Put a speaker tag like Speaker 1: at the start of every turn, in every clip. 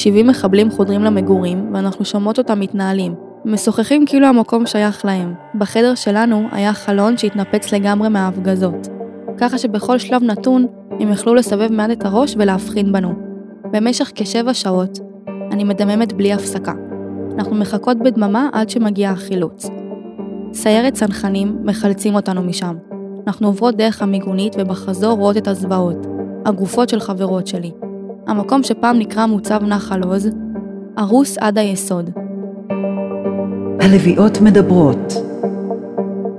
Speaker 1: 70 מחבלים חודרים למגורים, ואנחנו שומעות אותם מתנהלים. משוחחים כאילו המקום שייך להם. בחדר שלנו היה חלון שהתנפץ לגמרי מההפגזות. ככה שבכל שלב נתון הם יכלו לסבב מעט את הראש ולהבחין בנו. במשך כשבע שעות אני מדממת בלי הפסקה. אנחנו מחכות בדממה עד שמגיע החילוץ. סיירת צנחנים מחלצים אותנו משם. אנחנו עוברות דרך המיגונית ובחזור רואות את הזוועות, הגופות של חברות שלי. המקום שפעם נקרא מוצב נחל עוז, הרוס עד היסוד.
Speaker 2: הלוויות מדברות.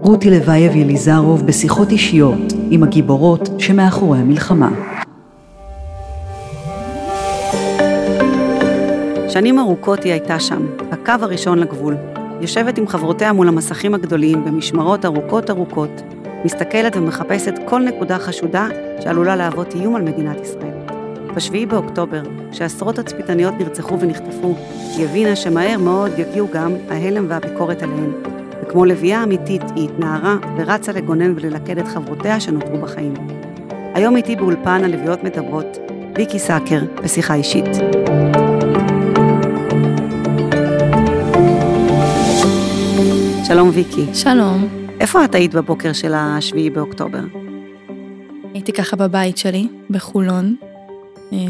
Speaker 2: רותי לוייב יליזרוב בשיחות אישיות עם הגיבורות שמאחורי המלחמה.
Speaker 3: שנים ארוכות היא הייתה שם, בקו הראשון לגבול. יושבת עם חברותיה מול המסכים הגדולים במשמרות ארוכות ארוכות, מסתכלת ומחפשת כל נקודה חשודה שעלולה להוות איום על מדינת ישראל. ב-7 באוקטובר, כשעשרות תצפיתניות נרצחו ונחטפו, היא הבינה שמהר מאוד יגיעו גם ההלם והביקורת עליהן. וכמו לביאה אמיתית, היא התנערה ורצה לגונן וללכד את חברותיה שנותרו בחיים. היום איתי באולפן הלוויות מדברות, ויקי סאקר, בשיחה אישית. שלום ויקי.
Speaker 1: שלום.
Speaker 3: איפה את היית בבוקר של השביעי באוקטובר?
Speaker 1: הייתי ככה בבית שלי, בחולון,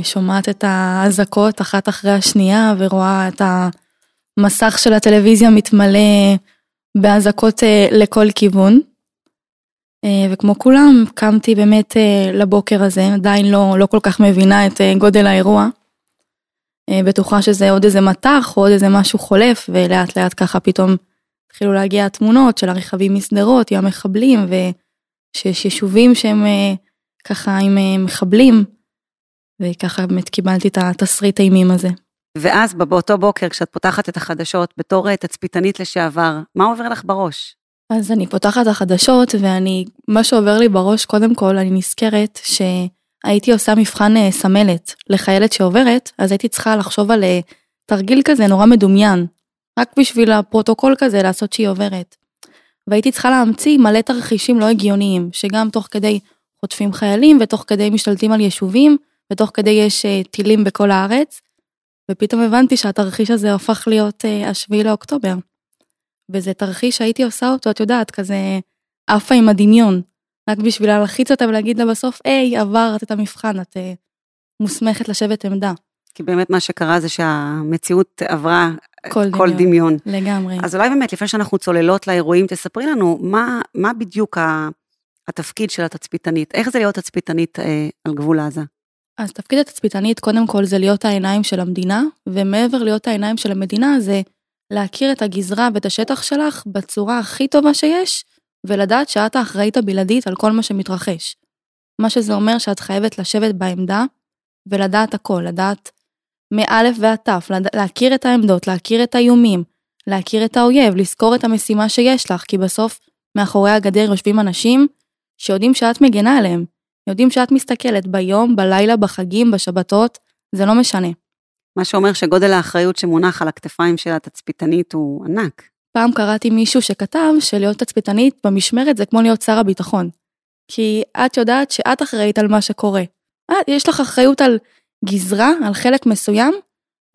Speaker 1: שומעת את האזעקות אחת אחרי השנייה ורואה את המסך של הטלוויזיה מתמלא באזעקות אה, לכל כיוון. אה, וכמו כולם, קמתי באמת לבוקר הזה, עדיין לא, לא כל כך מבינה את גודל האירוע. בטוחה שזה עוד איזה מטח או עוד איזה משהו חולף, ולאט לאט ככה פתאום התחילו להגיע התמונות של הרכבים משדרות עם המחבלים, ושיש יישובים שהם ככה עם מחבלים. וככה באמת קיבלתי את התסריט האימים הזה.
Speaker 3: ואז באותו בוקר, כשאת פותחת את החדשות בתור אה, תצפיתנית לשעבר, מה עובר לך בראש?
Speaker 1: אז אני פותחת את החדשות, ואני, מה שעובר לי בראש, קודם כל, אני נזכרת שהייתי עושה מבחן אה, סמלת לחיילת שעוברת, אז הייתי צריכה לחשוב על אה, תרגיל כזה נורא מדומיין, רק בשביל הפרוטוקול כזה לעשות שהיא עוברת. והייתי צריכה להמציא מלא תרחישים לא הגיוניים, שגם תוך כדי חוטפים חיילים ותוך כדי משתלטים על יישובים, ותוך כדי יש אה, טילים בכל הארץ, ופתאום הבנתי שהתרחיש הזה הפך להיות אה, השביעי לאוקטובר. וזה תרחיש שהייתי עושה אותו, את יודעת, כזה עפה עם הדמיון, רק בשביל להלחיץ אותה ולהגיד לה בסוף, היי, עברת את המבחן, את אה, מוסמכת לשבת עמדה.
Speaker 3: כי באמת מה שקרה זה שהמציאות עברה כל, כל דמיון. דמיון.
Speaker 1: לגמרי.
Speaker 3: אז אולי באמת, לפני שאנחנו צוללות לאירועים, תספרי לנו מה, מה בדיוק התפקיד של התצפיתנית, איך זה להיות תצפיתנית אה, על גבול עזה?
Speaker 1: אז תפקיד התצפיתנית קודם כל זה להיות העיניים של המדינה, ומעבר להיות העיניים של המדינה זה להכיר את הגזרה ואת השטח שלך בצורה הכי טובה שיש, ולדעת שאת האחראית הבלעדית על כל מה שמתרחש. מה שזה אומר שאת חייבת לשבת בעמדה ולדעת הכל, לדעת מאלף ועד תף, להכיר את העמדות, להכיר את האיומים, להכיר את האויב, לזכור את המשימה שיש לך, כי בסוף מאחורי הגדר יושבים אנשים שיודעים שאת מגנה עליהם, יודעים שאת מסתכלת ביום, בלילה, בחגים, בשבתות, זה לא משנה.
Speaker 3: מה שאומר שגודל האחריות שמונח על הכתפיים של התצפיתנית הוא ענק.
Speaker 1: פעם קראתי מישהו שכתב שלהיות תצפיתנית במשמרת זה כמו להיות שר הביטחון. כי את יודעת שאת אחראית על מה שקורה. את, יש לך אחריות על גזרה, על חלק מסוים,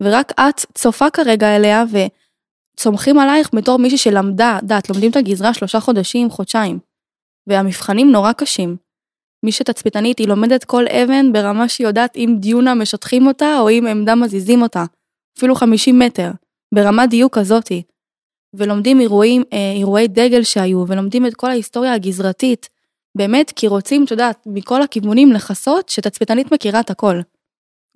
Speaker 1: ורק את צופה כרגע אליה וצומחים עלייך בתור מישהי שלמדה, דעת, לומדים את הגזרה שלושה חודשים, חודשיים. והמבחנים נורא קשים. מי שתצפיתנית היא לומדת כל אבן ברמה שהיא יודעת אם דיונה משטחים אותה או אם עמדה מזיזים אותה. אפילו 50 מטר. ברמת דיוק כזאתי. ולומדים אירועים, אה, אירועי דגל שהיו, ולומדים את כל ההיסטוריה הגזרתית. באמת, כי רוצים, את יודעת, מכל הכיוונים לכסות שתצפיתנית מכירה את הכל.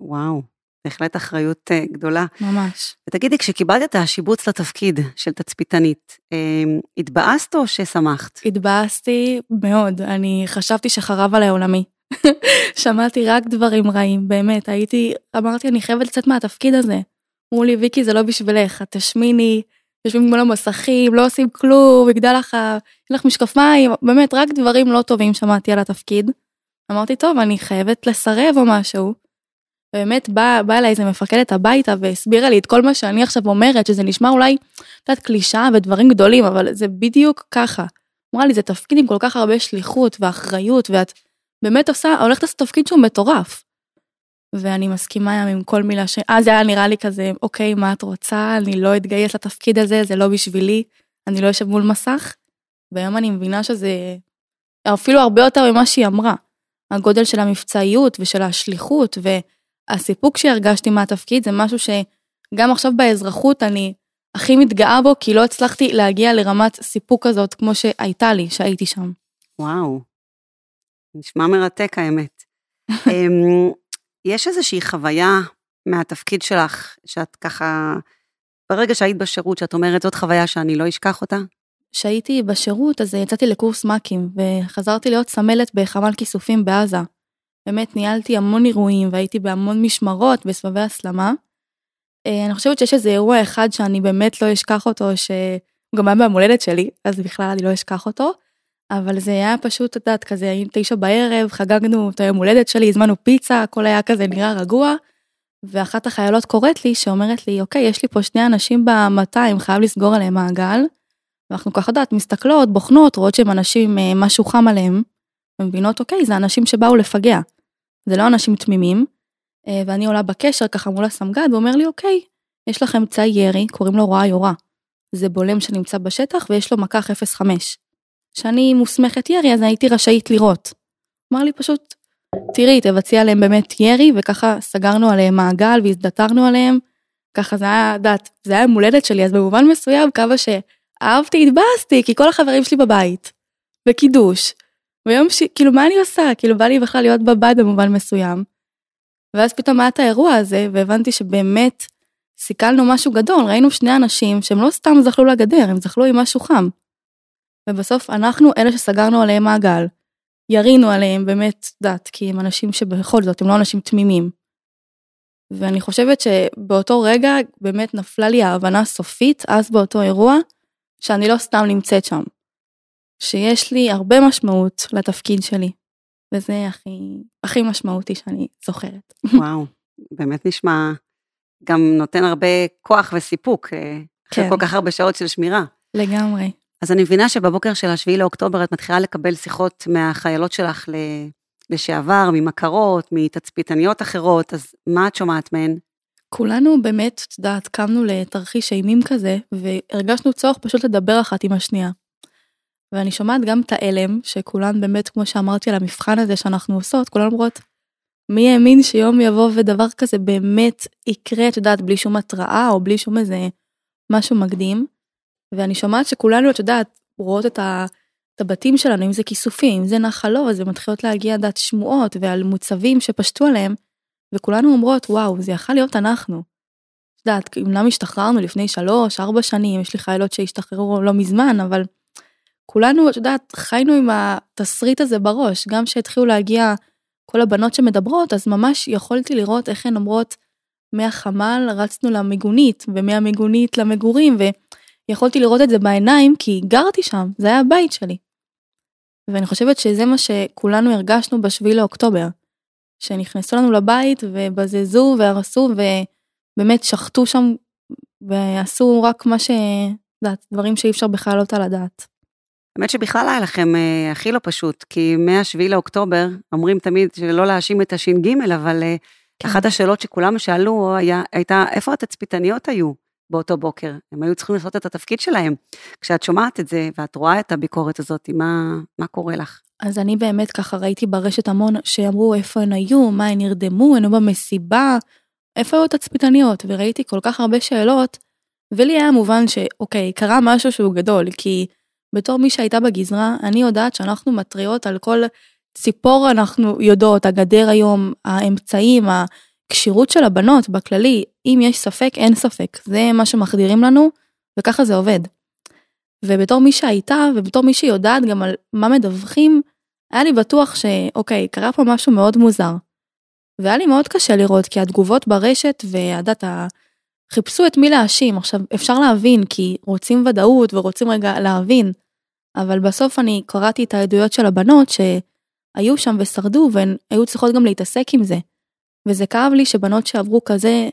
Speaker 3: וואו. בהחלט אחריות אה, גדולה.
Speaker 1: ממש.
Speaker 3: ותגידי, כשקיבלת את השיבוץ לתפקיד של תצפיתנית, אמ, התבאסת או ששמחת?
Speaker 1: התבאסתי מאוד, אני חשבתי שחרב עליי עולמי. שמעתי רק דברים רעים, באמת, הייתי, אמרתי, אני חייבת לצאת מהתפקיד הזה. אמרו לי, ויקי, זה לא בשבילך, את תשמיני, יושבים מול המסכים, לא עושים כלום, יגדל לך, אין לך משקפיים, באמת, רק דברים לא טובים שמעתי על התפקיד. אמרתי, טוב, אני חייבת לסרב או משהו. באמת באה בא אליי איזה מפקדת הביתה והסבירה לי את כל מה שאני עכשיו אומרת, שזה נשמע אולי, את יודעת, קלישאה ודברים גדולים, אבל זה בדיוק ככה. אמרה לי, זה תפקיד עם כל כך הרבה שליחות ואחריות, ואת באמת עושה, הולכת לעשות תפקיד שהוא מטורף. ואני מסכימה עם כל מילה ש... אז היה נראה לי כזה, אוקיי, מה את רוצה? אני לא אתגייס לתפקיד הזה, זה לא בשבילי, אני לא יושב מול מסך. והיום אני מבינה שזה אפילו הרבה יותר ממה שהיא אמרה. הגודל של המבצעיות ושל השליחות והסיפוק שהרגשתי מהתפקיד זה משהו שגם עכשיו באזרחות אני הכי מתגאה בו, כי לא הצלחתי להגיע לרמת סיפוק כזאת כמו שהייתה לי, שהייתי שם.
Speaker 3: וואו, נשמע מרתק האמת. אמ, יש איזושהי חוויה מהתפקיד שלך, שאת ככה, ברגע שהיית בשירות, שאת אומרת, זאת חוויה שאני לא אשכח אותה?
Speaker 1: כשהייתי בשירות, אז יצאתי לקורס מ"כים, וחזרתי להיות סמלת בחמ"ל כיסופים בעזה. באמת ניהלתי המון אירועים והייתי בהמון משמרות בסבבי הסלמה. אה, אני חושבת שיש איזה אירוע אחד שאני באמת לא אשכח אותו, שהוא גם היה ביום הולדת שלי, אז בכלל אני לא אשכח אותו. אבל זה היה פשוט, את יודעת, כזה, היינו תשע בערב, חגגנו את היום הולדת שלי, הזמנו פיצה, הכל היה כזה נראה רגוע. ואחת החיילות קוראת לי, שאומרת לי, אוקיי, יש לי פה שני אנשים ב-200, חייב לסגור עליהם מעגל. ואנחנו ככה, יודעת, מסתכלות, בוחנות, רואות שהם אנשים, אה, משהו חם עליהם, ומבינות, אוקיי, זה אנשים שבאו לפגע. זה לא אנשים תמימים. אה, ואני עולה בקשר ככה מול הסמג"ד, ואומר לי, אוקיי, יש לכם אמצעי ירי, קוראים לו רואה יורה. זה בולם שנמצא בשטח ויש לו מקח 05. כשאני מוסמכת ירי אז הייתי רשאית לראות. אמר לי פשוט, תראי, תבצעי עליהם באמת ירי, וככה סגרנו עליהם מעגל והזדתרנו עליהם. ככה זה היה, דעת, זה היה מולדת שלי, אז במובן מסוים כמה שאהבתי, התבאסתי, כי כל החברים שלי בבית, וקידוש. ויום ש... כאילו, מה אני עושה? כאילו, בא לי בכלל להיות בבית במובן מסוים. ואז פתאום היה את האירוע הזה, והבנתי שבאמת סיכלנו משהו גדול, ראינו שני אנשים שהם לא סתם זחלו לגדר, הם זחלו עם משהו חם. ובסוף אנחנו אלה שסגרנו עליהם מעגל. ירינו עליהם באמת, דת, כי הם אנשים שבכל זאת הם לא אנשים תמימים. ואני חושבת שבאותו רגע באמת נפלה לי ההבנה הסופית, אז באותו אירוע, שאני לא סתם נמצאת שם. שיש לי הרבה משמעות לתפקיד שלי, וזה הכי, הכי משמעותי שאני זוכרת.
Speaker 3: וואו, באמת נשמע, גם נותן הרבה כוח וסיפוק, אה, אחרי כן. כל כך הרבה שעות של שמירה.
Speaker 1: לגמרי.
Speaker 3: אז אני מבינה שבבוקר של השביעי לאוקטובר את מתחילה לקבל שיחות מהחיילות שלך לשעבר, ממכרות, מתצפיתניות אחרות, אז מה את שומעת מהן?
Speaker 1: כולנו באמת, את יודעת, קמנו לתרחיש אימים כזה, והרגשנו צורך פשוט לדבר אחת עם השנייה. ואני שומעת גם את ההלם, שכולן באמת, כמו שאמרתי על המבחן הזה שאנחנו עושות, כולן אומרות, מי האמין שיום יבוא ודבר כזה באמת יקרה, את יודעת, בלי שום התראה או בלי שום איזה משהו מקדים. ואני שומעת שכולנו, את יודעת, רואות את, ה, את הבתים שלנו, אם זה כיסופים, אם זה נחלות, זה מתחילות להגיע, דעת שמועות ועל מוצבים שפשטו עליהם, וכולנו אומרות, וואו, זה יכול להיות אנחנו. את יודעת, אמנם השתחררנו לפני שלוש, ארבע שנים, יש לי חיילות שהשתחררו לא מזמן, אבל כולנו, את יודעת, חיינו עם התסריט הזה בראש, גם שהתחילו להגיע כל הבנות שמדברות, אז ממש יכולתי לראות איך הן אומרות, מהחמ"ל רצנו למיגונית, ומהמיגונית למגורים, ויכולתי לראות את זה בעיניים, כי גרתי שם, זה היה הבית שלי. ואני חושבת שזה מה שכולנו הרגשנו בשביעי לאוקטובר. שנכנסו לנו לבית ובזזו והרסו ובאמת שחטו שם ועשו רק מה ש... יודעת, דברים שאי אפשר בכלל לעלות על הדעת.
Speaker 3: האמת שבכלל היה לכם אה, הכי לא פשוט, כי מ-7 לאוקטובר אומרים תמיד שלא להאשים את הש"ג, אבל אה, כן. אחת השאלות שכולם שאלו היה, הייתה, איפה התצפיתניות היו באותו בוקר? הם היו צריכים לעשות את התפקיד שלהם. כשאת שומעת את זה ואת רואה את הביקורת הזאת, מה, מה קורה לך?
Speaker 1: אז אני באמת ככה ראיתי ברשת המון שאמרו איפה הן היו, מה הן נרדמו, הן היו במסיבה, איפה היו התצפיתניות, וראיתי כל כך הרבה שאלות, ולי היה מובן שאוקיי, קרה משהו שהוא גדול, כי בתור מי שהייתה בגזרה, אני יודעת שאנחנו מתריעות על כל ציפור אנחנו יודעות, הגדר היום, האמצעים, הכשירות של הבנות בכללי, אם יש ספק, אין ספק. זה מה שמחדירים לנו, וככה זה עובד. ובתור מי שהייתה, ובתור מי שיודעת גם על מה מדווחים, היה לי בטוח שאוקיי, קרה פה משהו מאוד מוזר. והיה לי מאוד קשה לראות, כי התגובות ברשת, והדת, חיפשו את מי להאשים. עכשיו, אפשר להבין, כי רוצים ודאות ורוצים רגע להבין, אבל בסוף אני קראתי את העדויות של הבנות שהיו שם ושרדו, והן היו צריכות גם להתעסק עם זה. וזה כאב לי שבנות שעברו כזה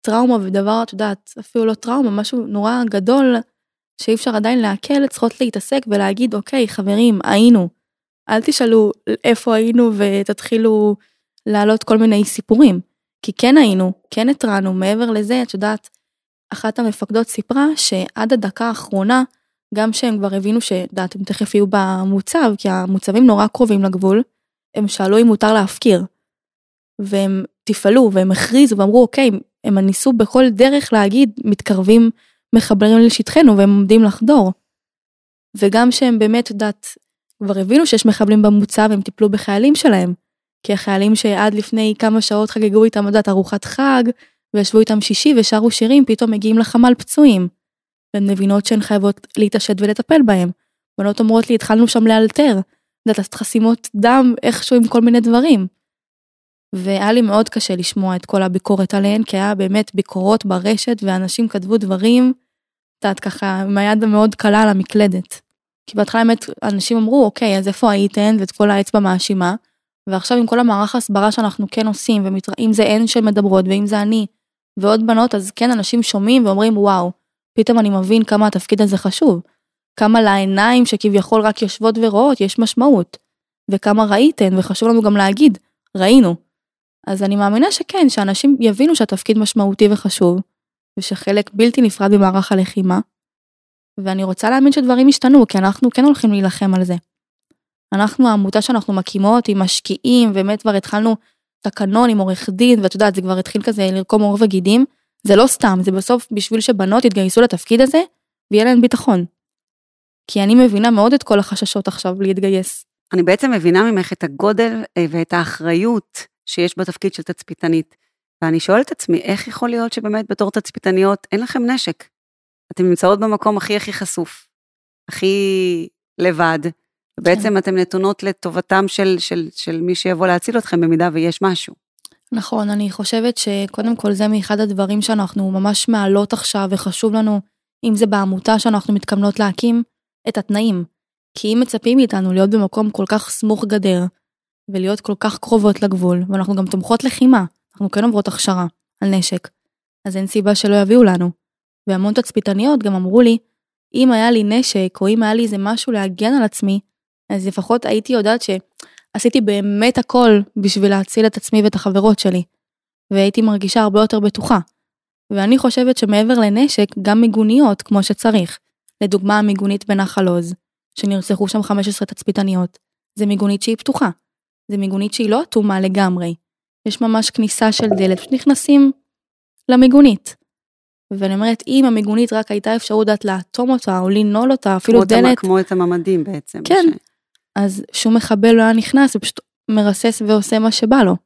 Speaker 1: טראומה ודבר, את יודעת, אפילו לא טראומה, משהו נורא גדול, שאי אפשר עדיין לעכל, צריכות להתעסק ולהגיד, אוקיי, חברים, היינו. אל תשאלו איפה היינו ותתחילו להעלות כל מיני סיפורים. כי כן היינו, כן התרענו, מעבר לזה, את יודעת, אחת המפקדות סיפרה שעד הדקה האחרונה, גם שהם כבר הבינו שדעת, הם תכף יהיו במוצב, כי המוצבים נורא קרובים לגבול, הם שאלו אם מותר להפקיר. והם תפעלו והם הכריזו ואמרו אוקיי, הם ניסו בכל דרך להגיד מתקרבים מחברים לשטחנו והם עומדים לחדור. וגם שהם באמת, יודעת, כבר הבינו שיש מחבלים במוצב, הם טיפלו בחיילים שלהם. כי החיילים שעד לפני כמה שעות חגגו איתם, יודעת, ארוחת חג, וישבו איתם שישי ושרו שירים, פתאום מגיעים לחמ"ל פצועים. והן מבינות שהן חייבות להתעשת ולטפל בהם. בנות אומרות לי, התחלנו שם לאלתר. יודעת, לעשות חסימות דם איכשהו עם כל מיני דברים. והיה לי מאוד קשה לשמוע את כל הביקורת עליהן, כי היה באמת ביקורות ברשת, ואנשים כתבו דברים, את יודעת, ככה, עם היד המאוד קלה על המקלדת. כי בהתחלה באמת אנשים אמרו, אוקיי, אז איפה הייתן? ואת כל האצבע מאשימה. ועכשיו עם כל המערך ההסברה שאנחנו כן עושים, ואם זה הן שמדברות, ואם זה אני, ועוד בנות, אז כן, אנשים שומעים ואומרים, וואו, פתאום אני מבין כמה התפקיד הזה חשוב. כמה לעיניים שכביכול רק יושבות ורואות, יש משמעות. וכמה ראיתן, וחשוב לנו גם להגיד, ראינו. אז אני מאמינה שכן, שאנשים יבינו שהתפקיד משמעותי וחשוב, ושחלק בלתי נפרד ממערך הלחימה, ואני רוצה להאמין שדברים ישתנו, כי אנחנו כן הולכים להילחם על זה. אנחנו העמותה שאנחנו מקימות עם משקיעים, באמת כבר התחלנו תקנון עם עורך דין, ואת יודעת, זה כבר התחיל כזה לרקום עור וגידים. זה לא סתם, זה בסוף בשביל שבנות יתגייסו לתפקיד הזה, ויהיה להן ביטחון. כי אני מבינה מאוד את כל החששות עכשיו להתגייס.
Speaker 3: אני בעצם מבינה ממך את הגודל אה, ואת האחריות שיש בתפקיד של תצפיתנית. ואני שואלת את עצמי, איך יכול להיות שבאמת בתור תצפיתניות אין לכם נשק? אתן נמצאות במקום הכי הכי חשוף, הכי לבד, ובעצם כן. אתן נתונות לטובתם של, של, של מי שיבוא להציל אתכם במידה ויש משהו.
Speaker 1: נכון, אני חושבת שקודם כל זה מאחד הדברים שאנחנו ממש מעלות עכשיו, וחשוב לנו, אם זה בעמותה שאנחנו מתכוונות להקים, את התנאים. כי אם מצפים מאיתנו להיות במקום כל כך סמוך גדר, ולהיות כל כך קרובות לגבול, ואנחנו גם תומכות לחימה, אנחנו כן עוברות הכשרה על נשק, אז אין סיבה שלא יביאו לנו. והמון תצפיתניות גם אמרו לי, אם היה לי נשק, או אם היה לי איזה משהו להגן על עצמי, אז לפחות הייתי יודעת שעשיתי באמת הכל בשביל להציל את עצמי ואת החברות שלי. והייתי מרגישה הרבה יותר בטוחה. ואני חושבת שמעבר לנשק, גם מיגוניות כמו שצריך. לדוגמה, המיגונית בנחל עוז, שנרצחו שם 15 תצפיתניות. זה מיגונית שהיא פתוחה. זה מיגונית שהיא לא אטומה לגמרי. יש ממש כניסה של דלת, פשוט נכנסים למיגונית. ואני אומרת, אם המיגונית רק הייתה אפשרות דעת לאטום אותה או לנעול אותה, אפילו כמו דלת.
Speaker 3: כמו את הממדים בעצם.
Speaker 1: כן, ש... אז שום מחבל לא היה נכנס, הוא פשוט מרסס ועושה מה שבא לו.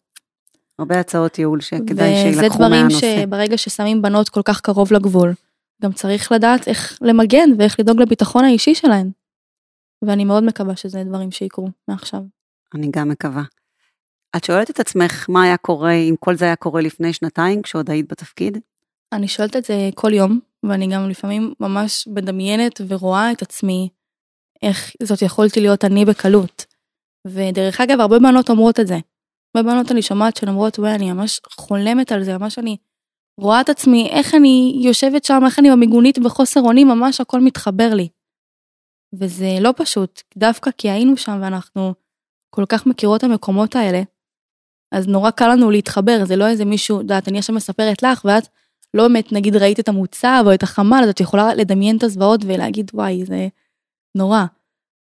Speaker 3: הרבה הצעות ייעול שכדאי שילקחו מהנושא.
Speaker 1: וזה דברים שברגע ששמים בנות כל כך קרוב לגבול, גם צריך לדעת איך למגן ואיך לדאוג לביטחון האישי שלהן. ואני מאוד מקווה שזה דברים שיקרו מעכשיו.
Speaker 3: אני גם מקווה. את שואלת את עצמך מה היה קורה אם כל זה היה קורה לפני שנתיים כשעוד היית בתפקיד?
Speaker 1: אני שואלת את זה כל יום, ואני גם לפעמים ממש מדמיינת ורואה את עצמי, איך זאת יכולתי להיות אני בקלות. ודרך אגב, הרבה בנות אומרות את זה. הרבה בנות אני שומעת שהן אומרות, וואי, אני ממש חולמת על זה, ממש אני רואה את עצמי, איך אני יושבת שם, איך אני במיגונית בחוסר אונים, ממש הכל מתחבר לי. וזה לא פשוט, דווקא כי היינו שם ואנחנו כל כך מכירות את המקומות האלה, אז נורא קל לנו להתחבר, זה לא איזה מישהו, יודעת, אני עכשיו מספרת לך, ואת לא באמת, נגיד, ראית את המוצב או את החמ"ל, אז את יכולה לדמיין את הזוועות ולהגיד, וואי, זה נורא.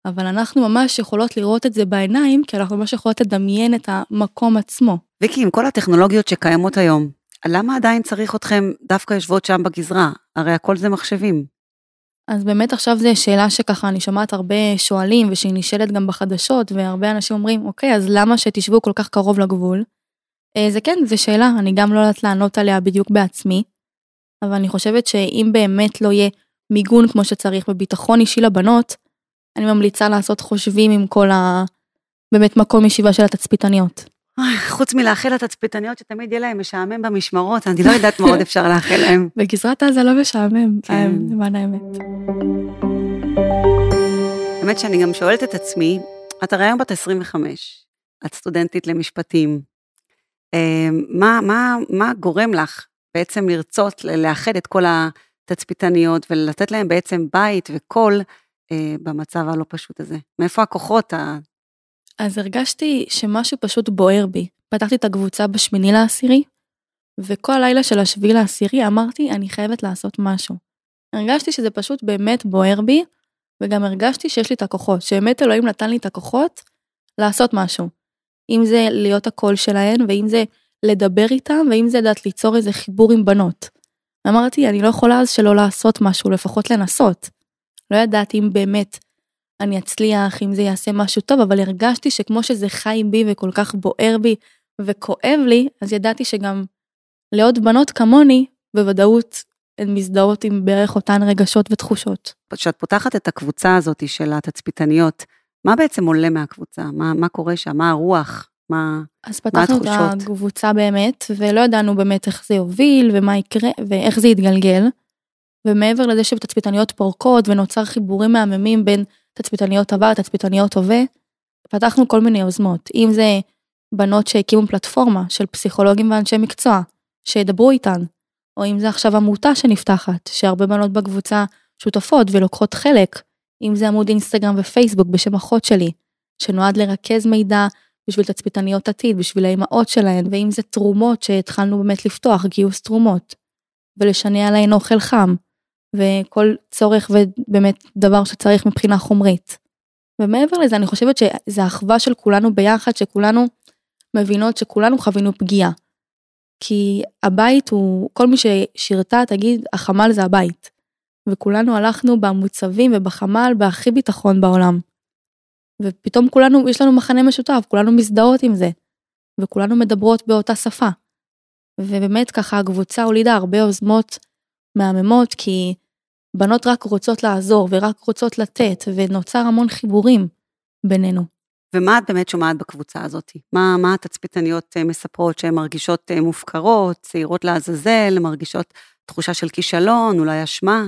Speaker 1: אבל אנחנו ממש יכולות לראות את זה בעיניים, כי אנחנו ממש יכולות לדמיין את המקום עצמו.
Speaker 3: ויקי, עם כל הטכנולוגיות שקיימות היום, למה עדיין צריך אתכם דווקא יושבות שם בגזרה? הרי הכל זה מחשבים.
Speaker 1: אז באמת עכשיו זו שאלה שככה אני שומעת הרבה שואלים ושהיא נשאלת גם בחדשות והרבה אנשים אומרים אוקיי אז למה שתשבו כל כך קרוב לגבול? אה, זה כן זו שאלה אני גם לא יודעת לענות עליה בדיוק בעצמי. אבל אני חושבת שאם באמת לא יהיה מיגון כמו שצריך וביטחון אישי לבנות אני ממליצה לעשות חושבים עם כל ה... באמת מקום ישיבה של התצפיתניות.
Speaker 3: חוץ מלאחל לתצפיתניות שתמיד יהיה להם משעמם במשמרות, אני לא יודעת מה עוד אפשר לאחל להם.
Speaker 1: בגזרת עזה לא משעמם, כן. למען האמת.
Speaker 3: האמת שאני גם שואלת את עצמי, את הרי היום בת 25, את סטודנטית למשפטים. אמ, מה, מה, מה גורם לך בעצם לרצות לאחד את כל התצפיתניות ולתת להם בעצם בית וקול אה, במצב הלא פשוט הזה? מאיפה הכוחות
Speaker 1: אז הרגשתי שמשהו פשוט בוער בי. פתחתי את הקבוצה בשמיני לעשירי, וכל הלילה של השביעי לעשירי אמרתי, אני חייבת לעשות משהו. הרגשתי שזה פשוט באמת בוער בי, וגם הרגשתי שיש לי את הכוחות, שבאמת אלוהים נתן לי את הכוחות לעשות משהו. אם זה להיות הקול שלהן, ואם זה לדבר איתם, ואם זה לדעת ליצור איזה חיבור עם בנות. אמרתי, אני לא יכולה אז שלא לעשות משהו, לפחות לנסות. לא ידעתי אם באמת אני אצליח, אם זה יעשה משהו טוב, אבל הרגשתי שכמו שזה חי בי וכל כך בוער בי וכואב לי, אז ידעתי שגם לעוד בנות כמוני, בוודאות הן מזדהות עם בערך אותן רגשות ותחושות.
Speaker 3: כשאת פותחת את הקבוצה הזאת של התצפיתניות, מה בעצם עולה מהקבוצה? מה, מה קורה שם? מה הרוח? מה,
Speaker 1: אז פתחנו את הקבוצה באמת, ולא ידענו באמת איך זה יוביל ומה יקרה ואיך זה יתגלגל. ומעבר לזה שבתצפיתניות פורקות ונוצר חיבורים מהממים בין תצפיתניות עבר לתצפיתניות הווה, פתחנו כל מיני יוזמות, אם זה בנות שהקימו פלטפורמה של פסיכולוגים ואנשי מקצוע, שידברו איתן, או אם זה עכשיו עמותה שנפתחת, שהרבה בנות בקבוצה שותפות ולוקחות חלק, אם זה עמוד אינסטגרם ופייסבוק בשם אחות שלי, שנועד לרכז מידע בשביל תצפיתניות עתיד, בשביל האימהות שלהן, ואם זה תרומות שהתחלנו באמת לפתוח, גיוס תרומות, ולשנע עליהן אוכל חם, וכל צורך ובאמת דבר שצריך מבחינה חומרית. ומעבר לזה אני חושבת שזה אחווה של כולנו ביחד, שכולנו מבינות שכולנו חווינו פגיעה. כי הבית הוא, כל מי ששירתה תגיד, החמ"ל זה הבית. וכולנו הלכנו במוצבים ובחמ"ל בהכי ביטחון בעולם. ופתאום כולנו, יש לנו מחנה משותף, כולנו מזדהות עם זה. וכולנו מדברות באותה שפה. ובאמת ככה הקבוצה הולידה הרבה יוזמות מהממות, כי בנות רק רוצות לעזור ורק רוצות לתת, ונוצר המון חיבורים בינינו.
Speaker 3: ומה את באמת שומעת בקבוצה הזאת? מה, מה התצפיתניות אה, מספרות שהן מרגישות אה, מופקרות, צעירות לעזאזל, מרגישות תחושה של כישלון, אולי אשמה?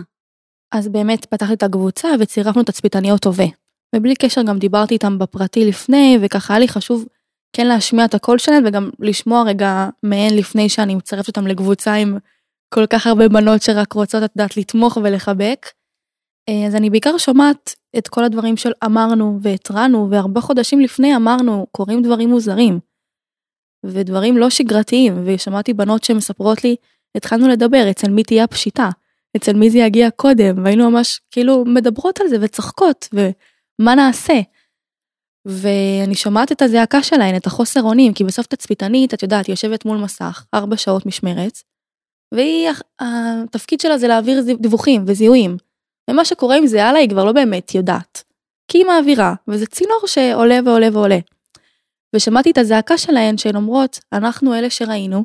Speaker 1: אז באמת פתחתי את הקבוצה וצירפנו תצפיתניות הווה. ובלי קשר גם דיברתי איתם בפרטי לפני, וככה היה לי חשוב כן להשמיע את הקול שלהם וגם לשמוע רגע מהן לפני שאני מצרפת אותם לקבוצה עם כל כך הרבה בנות שרק רוצות את יודעת לתמוך ולחבק. אה, אז אני בעיקר שומעת את כל הדברים של אמרנו והתרענו והרבה חודשים לפני אמרנו קורים דברים מוזרים. ודברים לא שגרתיים ושמעתי בנות שמספרות לי התחלנו לדבר אצל מי תהיה הפשיטה אצל מי זה יגיע קודם והיינו ממש כאילו מדברות על זה וצוחקות ומה נעשה. ואני שומעת את הזעקה שלהן את החוסר אונים כי בסוף תצפיתנית את יודעת יושבת מול מסך ארבע שעות משמרת והיא, התפקיד שלה זה להעביר דיווחים וזיהויים. ומה שקורה עם זה הלאה היא כבר לא באמת יודעת. כי היא מעבירה, וזה צינור שעולה ועולה ועולה. ושמעתי את הזעקה שלהן שהן אומרות, אנחנו אלה שראינו,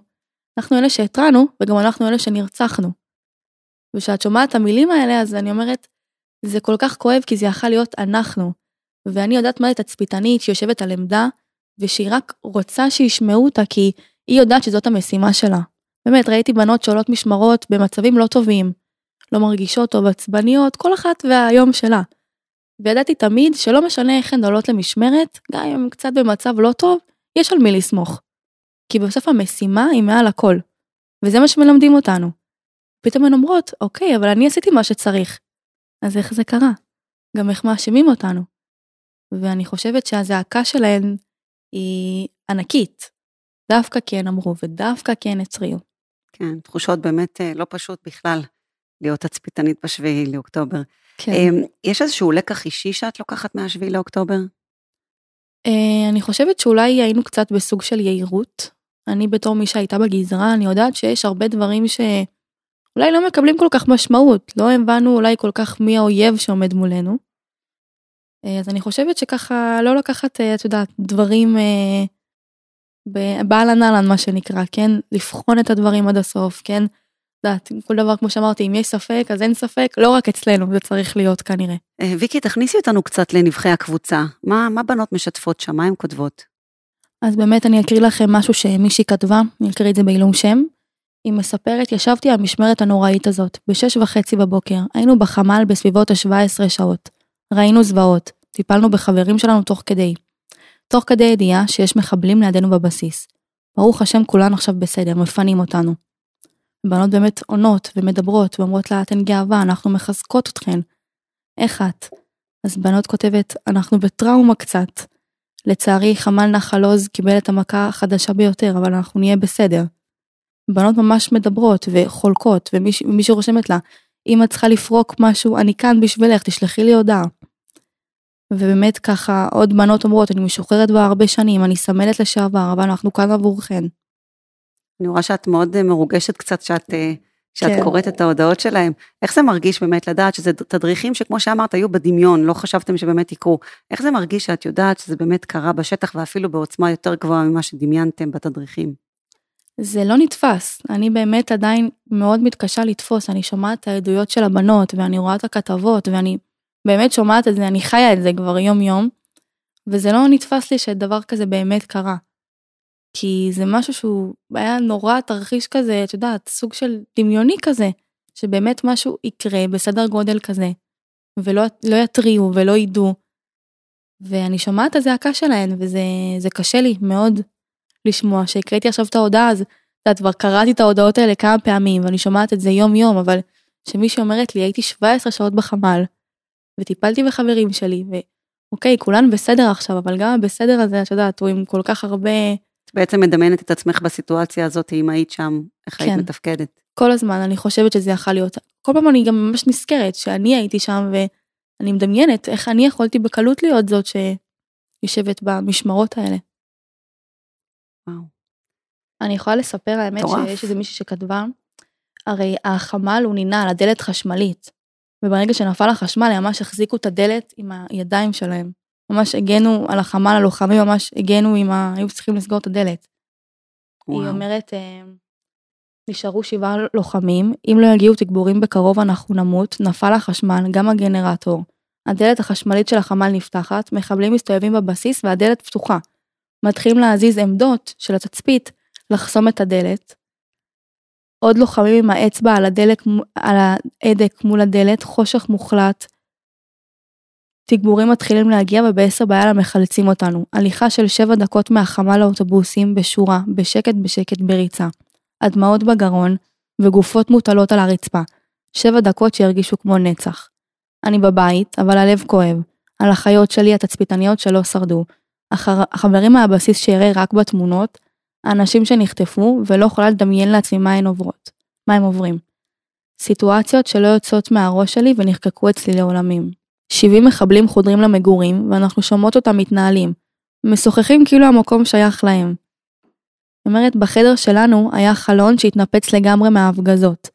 Speaker 1: אנחנו אלה שהתרענו, וגם אנחנו אלה שנרצחנו. וכשאת שומעת את המילים האלה, אז אני אומרת, זה כל כך כואב כי זה יכול להיות אנחנו. ואני יודעת מה זה תצפיתנית שיושבת על עמדה, ושהיא רק רוצה שישמעו אותה כי היא יודעת שזאת המשימה שלה. באמת, ראיתי בנות שעולות משמרות במצבים לא טובים, לא מרגישות טוב, עצבניות, כל אחת והיום שלה. וידעתי תמיד שלא משנה איך הן עולות למשמרת, גם אם הן קצת במצב לא טוב, יש על מי לסמוך. כי בסוף המשימה היא מעל הכל. וזה מה שמלמדים אותנו. פתאום הן אומרות, אוקיי, אבל אני עשיתי מה שצריך. אז איך זה קרה? גם איך מאשימים אותנו. ואני חושבת שהזעקה שלהן היא ענקית. דווקא כי הן אמרו ודווקא כי הן התריעו.
Speaker 3: כן, תחושות באמת אה, לא פשוט בכלל להיות תצפיתנית בשביעי לאוקטובר.
Speaker 1: כן.
Speaker 3: אמ, יש איזשהו לקח אישי שאת לוקחת מהשביעי לאוקטובר?
Speaker 1: אה, אני חושבת שאולי היינו קצת בסוג של יהירות. אני בתור מי שהייתה בגזרה, אני יודעת שיש הרבה דברים שאולי לא מקבלים כל כך משמעות, לא הבנו אולי כל כך מי האויב שעומד מולנו. אה, אז אני חושבת שככה לא לקחת, את יודעת, דברים באהלן אהלן מה שנקרא, כן? לבחון את הדברים עד הסוף, כן? יודעת, כל דבר כמו שאמרתי, אם יש ספק אז אין ספק, לא רק אצלנו, זה צריך להיות כנראה.
Speaker 3: אה, ויקי, תכניסי אותנו קצת לנבחי הקבוצה. מה, מה בנות משתפות שם? מה הן כותבות?
Speaker 1: אז באמת אני אקריא לכם משהו שמישהי כתבה, אני אקריא את זה בעילום שם. היא מספרת, ישבתי על המשמרת הנוראית הזאת, בשש וחצי בבוקר, היינו בחמ"ל בסביבות ה-17 שעות. ראינו זוועות, טיפלנו בחברים שלנו תוך כדי. תוך כדי ידיעה שיש מחבלים לידינו בבסיס. ברוך השם כולן עכשיו בסדר, מפנים אותנו. בנות באמת עונות ומדברות ואומרות לה אתן גאווה, אנחנו מחזקות אתכן. איך את? אז בנות כותבת, אנחנו בטראומה קצת. לצערי חמ"ל נחל עוז קיבל את המכה החדשה ביותר, אבל אנחנו נהיה בסדר. בנות ממש מדברות וחולקות, ומישהי רושמת לה, אם את צריכה לפרוק משהו, אני כאן בשבילך, תשלחי לי הודעה. ובאמת ככה עוד בנות אומרות, אני משוחררת בה הרבה שנים, אני סמלת לשעבר, אבל אנחנו כאן עבורכן.
Speaker 3: אני רואה שאת מאוד אה, מרוגשת קצת שאת, אה, שאת כן. קוראת את ההודעות שלהם. איך זה מרגיש באמת לדעת שזה תדריכים שכמו שאמרת היו בדמיון, לא חשבתם שבאמת יקרו. איך זה מרגיש שאת יודעת שזה באמת קרה בשטח ואפילו בעוצמה יותר גבוהה ממה שדמיינתם בתדריכים?
Speaker 1: זה לא נתפס. אני באמת עדיין מאוד מתקשה לתפוס. אני שומעת את העדויות של הבנות ואני רואה את הכתבות ואני באמת שומעת את זה, אני חיה את זה כבר יום יום. וזה לא נתפס לי שדבר כזה באמת קרה. כי זה משהו שהוא היה נורא תרחיש כזה, את יודעת, סוג של דמיוני כזה, שבאמת משהו יקרה בסדר גודל כזה, ולא לא יתריעו ולא ידעו. ואני שומעת את הזעקה שלהן, וזה קשה לי מאוד לשמוע שהקראתי עכשיו את ההודעה, אז את יודעת, כבר קראתי את ההודעות האלה כמה פעמים, ואני שומעת את זה יום יום, אבל שמישהי אומרת לי, הייתי 17 שעות בחמ"ל, וטיפלתי בחברים שלי, ואוקיי, כולן בסדר עכשיו, אבל גם הבסדר הזה, את יודעת, הוא עם כל כך הרבה
Speaker 3: את בעצם מדמיינת את עצמך בסיטואציה הזאת, אם היית שם, איך כן. היית מתפקדת.
Speaker 1: כל הזמן, אני חושבת שזה יכול להיות. כל פעם אני גם ממש נזכרת שאני הייתי שם, ואני מדמיינת איך אני יכולתי בקלות להיות זאת שיושבת במשמרות האלה.
Speaker 3: וואו.
Speaker 1: אני יכולה לספר, האמת, טורף. שיש איזה מישהי שכתבה, הרי החמ"ל הוא נינה על הדלת חשמלית, וברגע שנפל החשמל, הם ממש החזיקו את הדלת עם הידיים שלהם. ממש הגנו על החמ"ל, הלוחמים ממש הגנו עם ה... היו צריכים לסגור את הדלת. וואו. היא אומרת, אה, נשארו שבעה לוחמים, אם לא יגיעו תגבורים בקרוב אנחנו נמות, נפל החשמל, גם הגנרטור. הדלת החשמלית של החמ"ל נפתחת, מחבלים מסתובבים בבסיס והדלת פתוחה. מתחילים להזיז עמדות של התצפית, לחסום את הדלת. עוד לוחמים עם האצבע על, הדלק, על ההדק מול הדלת, חושך מוחלט, תגבורים מתחילים להגיע ובעשר בלילה מחלצים אותנו. הליכה של שבע דקות מהחמה לאוטובוסים, בשורה, בשקט בשקט בריצה. הדמעות בגרון, וגופות מוטלות על הרצפה. שבע דקות שהרגישו כמו נצח. אני בבית, אבל הלב כואב. על החיות שלי התצפיתניות שלא שרדו. החבר... החברים מהבסיס שיראה רק בתמונות, האנשים שנחטפו, ולא יכולה לדמיין לעצמי מה הן עוברות. מה הם עוברים. סיטואציות שלא יוצאות מהראש שלי ונחקקו אצלי לעולמים. 70 מחבלים חודרים למגורים, ואנחנו שומעות אותם מתנהלים. משוחחים כאילו המקום שייך להם. זאת אומרת, בחדר שלנו היה חלון שהתנפץ לגמרי מההפגזות.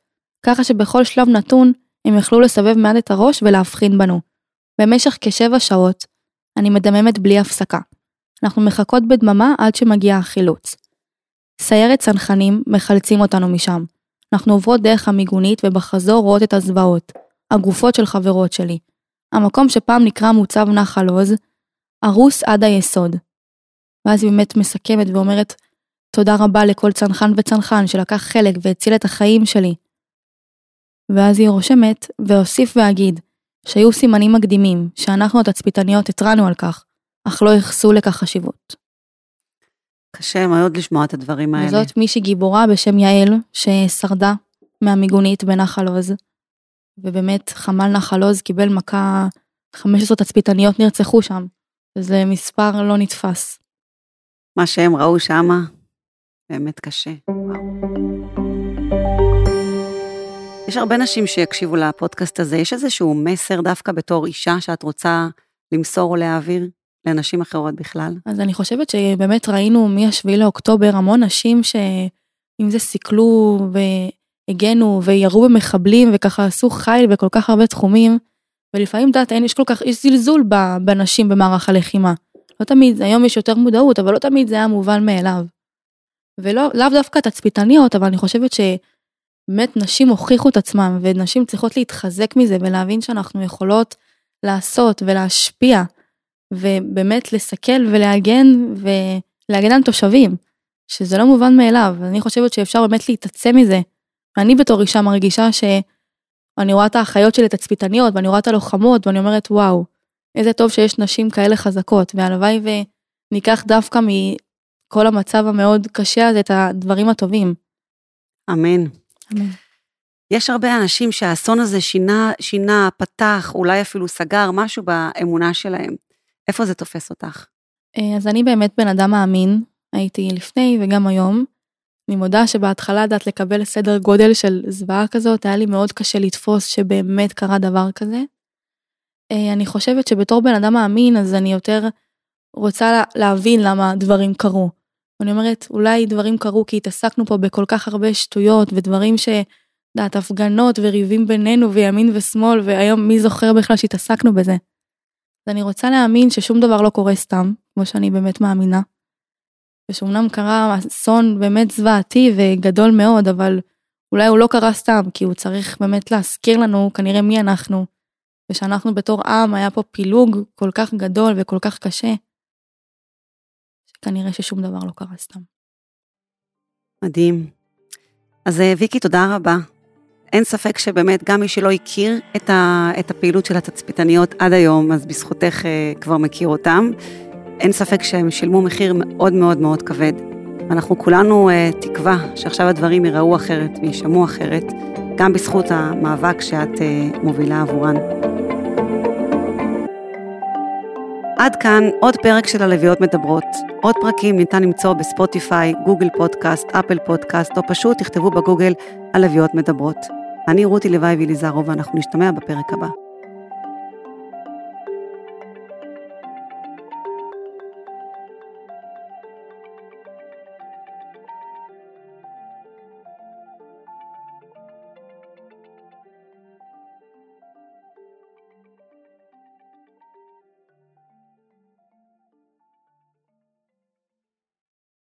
Speaker 1: ככה שבכל שלב נתון, הם יכלו לסבב מעט את הראש ולהבחין בנו. במשך כשבע שעות, אני מדממת בלי הפסקה. אנחנו מחכות בדממה עד שמגיע החילוץ. סיירת צנחנים מחלצים אותנו משם. אנחנו עוברות דרך המיגונית ובחזור רואות את הזוועות, הגופות של חברות שלי, המקום שפעם נקרא מוצב נחל עוז, הרוס עד היסוד. ואז היא באמת מסכמת ואומרת, תודה רבה לכל צנחן וצנחן שלקח חלק והציל את החיים שלי. ואז היא רושמת, והוסיף ואגיד, שהיו סימנים מקדימים, שאנחנו התצפיתניות התרענו על כך, אך לא ייחסו לכך חשיבות.
Speaker 3: קשה מאוד לשמוע את הדברים האלה.
Speaker 1: וזאת מישהי גיבורה בשם יעל, ששרדה מהמיגונית בנחל עוז. ובאמת חמ"ל נחל עוז קיבל מכה, 15 תצפיתניות נרצחו שם, וזה מספר לא נתפס.
Speaker 3: מה שהם ראו שמה, באמת קשה. יש הרבה נשים שיקשיבו לפודקאסט הזה, יש איזשהו מסר דווקא בתור אישה שאת רוצה למסור או להעביר לנשים אחרות בכלל?
Speaker 1: אז אני חושבת שבאמת ראינו מ-7 לאוקטובר המון נשים שאם זה סיכלו הגנו וירו במחבלים וככה עשו חיל בכל כך הרבה תחומים. ולפעמים, את יודעת, יש כל כך, יש זלזול בנשים במערך הלחימה. לא תמיד, היום יש יותר מודעות, אבל לא תמיד זה היה מובן מאליו. ולאו דווקא תצפיתניות, אבל אני חושבת שבאמת נשים הוכיחו את עצמם, ונשים צריכות להתחזק מזה ולהבין שאנחנו יכולות לעשות ולהשפיע, ובאמת לסכל ולהגן ולהגן על תושבים, שזה לא מובן מאליו. אני חושבת שאפשר באמת להתעצם מזה, ואני בתור אישה מרגישה שאני רואה את האחיות שלי, התצפיתניות, ואני רואה את הלוחמות, ואני אומרת, וואו, איזה טוב שיש נשים כאלה חזקות, והלוואי וניקח דווקא מכל המצב המאוד קשה הזה את הדברים הטובים.
Speaker 3: אמן.
Speaker 1: אמן.
Speaker 3: יש הרבה אנשים שהאסון הזה שינה, שינה, פתח, אולי אפילו סגר משהו באמונה שלהם. איפה זה תופס אותך?
Speaker 1: אה, אז אני באמת בן אדם מאמין, הייתי לפני וגם היום, אני מודה שבהתחלה, דעת לקבל סדר גודל של זוועה כזאת, היה לי מאוד קשה לתפוס שבאמת קרה דבר כזה. אה, אני חושבת שבתור בן אדם מאמין, אז אני יותר רוצה להבין למה דברים קרו. אני אומרת, אולי דברים קרו כי התעסקנו פה בכל כך הרבה שטויות ודברים ש... דעת, הפגנות וריבים בינינו וימין ושמאל, והיום מי זוכר בכלל שהתעסקנו בזה. אז אני רוצה להאמין ששום דבר לא קורה סתם, כמו שאני באמת מאמינה. ושאומנם קרה אסון באמת זוועתי וגדול מאוד, אבל אולי הוא לא קרה סתם, כי הוא צריך באמת להזכיר לנו כנראה מי אנחנו, ושאנחנו בתור עם היה פה פילוג כל כך גדול וכל כך קשה, שכנראה ששום דבר לא קרה סתם.
Speaker 3: מדהים. אז אה, ויקי, תודה רבה. אין ספק שבאמת, גם מי שלא הכיר את, ה, את הפעילות של התצפיתניות עד היום, אז בזכותך אה, כבר מכיר אותם. אין ספק שהם שילמו מחיר מאוד מאוד מאוד כבד. אנחנו כולנו אה, תקווה שעכשיו הדברים ייראו אחרת ויישמעו אחרת, גם בזכות המאבק שאת אה, מובילה עבורן. עד כאן עוד פרק של הלוויות מדברות. עוד פרקים ניתן למצוא בספוטיפיי, גוגל פודקאסט, אפל פודקאסט, או פשוט תכתבו בגוגל הלוויות מדברות. אני רותי לוואי ויליזרוב, ואנחנו נשתמע בפרק הבא.